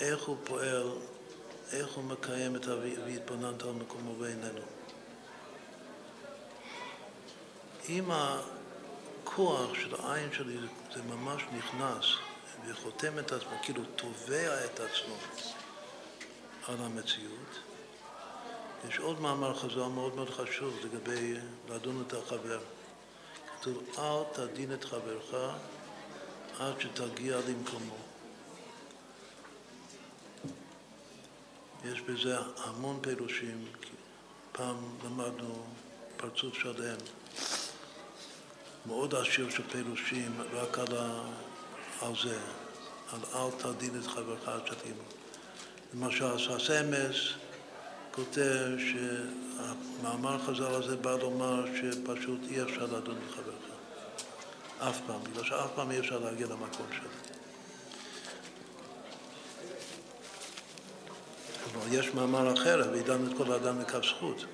איך הוא פועל, איך הוא מקיים את ה"והתבוננת על מקומו ואיננו". אם הכוח של העין שלי זה ממש נכנס וחותם את עצמו, כאילו תובע את עצמו על המציאות, יש עוד מאמר חז"ל מאוד מאוד חשוב לגבי לדון את החבר. כתוב, אל תדין את חברך עד שתגיע למקומו. יש בזה המון פירושים, פעם למדנו פרצוף שלם, מאוד עשיר של פירושים רק על, ה... על זה, על אל תדין את חברך עד שתימו. למשל, הסמס כותב שהמאמר חז"ל הזה בא לומר שפשוט אי אפשר לדון בחברך. אף פעם, בגלל שאף פעם אי אפשר להגיע למקום שלו. אבל יש מאמר אחר, וידענו את כל האדם לכף זכות.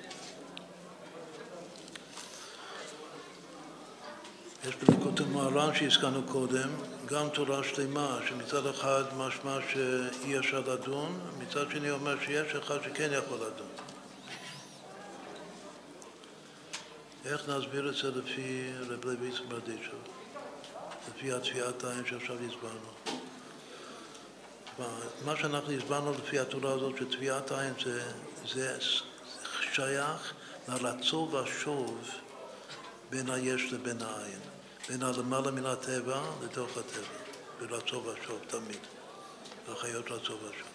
יש בנקודת מוהר"ן שהזכרנו קודם, גם תורה שלמה, שמצד אחד משמע שאי אפשר לדון, מצד שני אומר שיש אחד שכן יכול לדון. איך נסביר את זה לפי רב לוי יצחק לפי התביעת העין שעכשיו הסברנו? מה שאנחנו הסברנו לפי התורה הזאת, שתביעת העין זה, זה שייך לרצו והשוב בין היש לבין העין. בין הלמעלה מן הטבע לתוך הטבע, ברצו ושוב תמיד, בחיות רצו ושוב.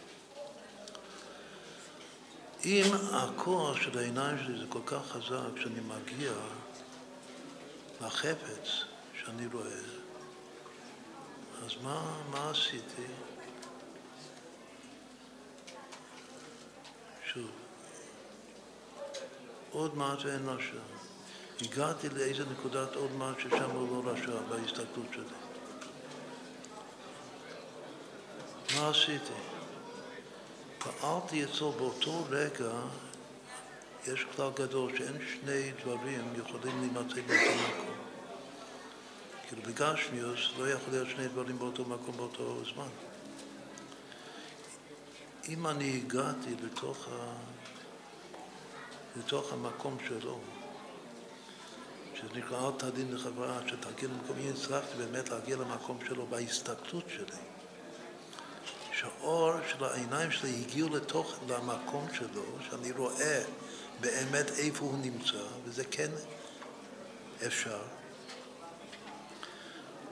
אם הכוח של העיניים שלי זה כל כך חזק שאני מגיע לחפץ שאני רואה, אז מה, מה עשיתי? שוב, עוד מעט ואין לשם. הגעתי לאיזה נקודת עוד מעט ששם הוא לא רשע בהסתכלות שלי. מה עשיתי? פעלתי אצלו באותו רגע, יש כלל גדול שאין שני דברים יכולים להימצא באותו מקום. כאילו בגשמיוס לא יכול להיות שני דברים באותו מקום באותו זמן. אם אני הגעתי לתוך, ה... לתוך המקום שלו, שזה נקרא אל תדין לחברה, שתגיע למקום, אם הצלחתי באמת להגיע למקום שלו בהסתכלות שלי, שהאור של העיניים שלי הגיעו לתוך, למקום שלו, שאני רואה באמת איפה הוא נמצא, וזה כן אפשר,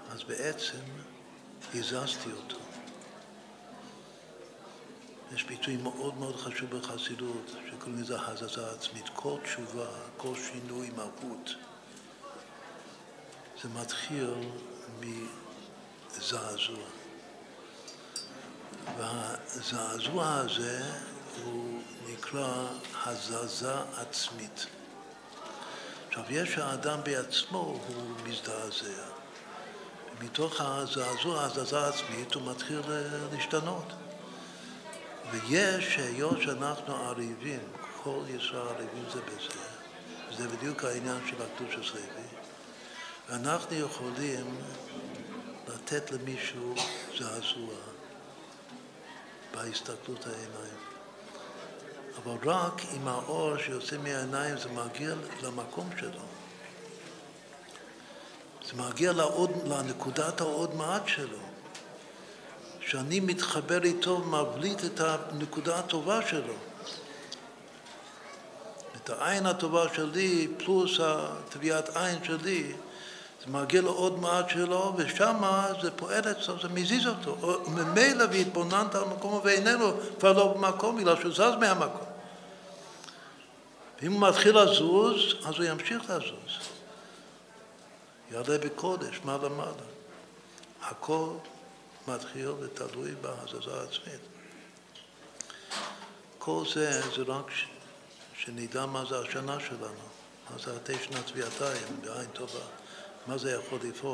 אז בעצם הזזתי אותו. יש ביטוי מאוד מאוד חשוב בחסידות, שקוראים לזה הזזה עצמית. כל תשובה, כל שינוי מהות. זה מתחיל מזעזוע. והזעזוע הזה הוא נקרא הזזה עצמית. עכשיו, יש האדם בעצמו, הוא מזדעזע. מתוך הזעזוע, הזזה עצמית, הוא מתחיל להשתנות. ויש, היות שאנחנו עריבים, כל ישראל עריבים זה בזה, זה בדיוק העניין של הקדוש הסייבי, ואנחנו יכולים לתת למישהו זעזוע בהסתכלות העיניים. אבל רק אם האור שיוצא מהעיניים זה מגיע למקום שלו. זה מגיע לעוד, לנקודת העוד מעט שלו. שאני מתחבר איתו ומבליט את הנקודה הטובה שלו. את העין הטובה שלי פלוס הטביעת עין שלי זה מגיע לעוד מעט שלו, ושם זה פועל אצלו, זה מזיז אותו. ממילא והתבוננת על מקומו ואיננו כבר לא במקום, בגלל שהוא זז מהמקום. ואם הוא מתחיל לזוז, אז הוא ימשיך לזוז. יעלה בקודש, מעלה מעלה. הכל מתחיל ותלוי בהזזה עצמית. כל זה, זה רק שנדע מה זה השנה שלנו, מה זה התה שנת טביעתיים, בעין טובה. מה זה יכול לפעול?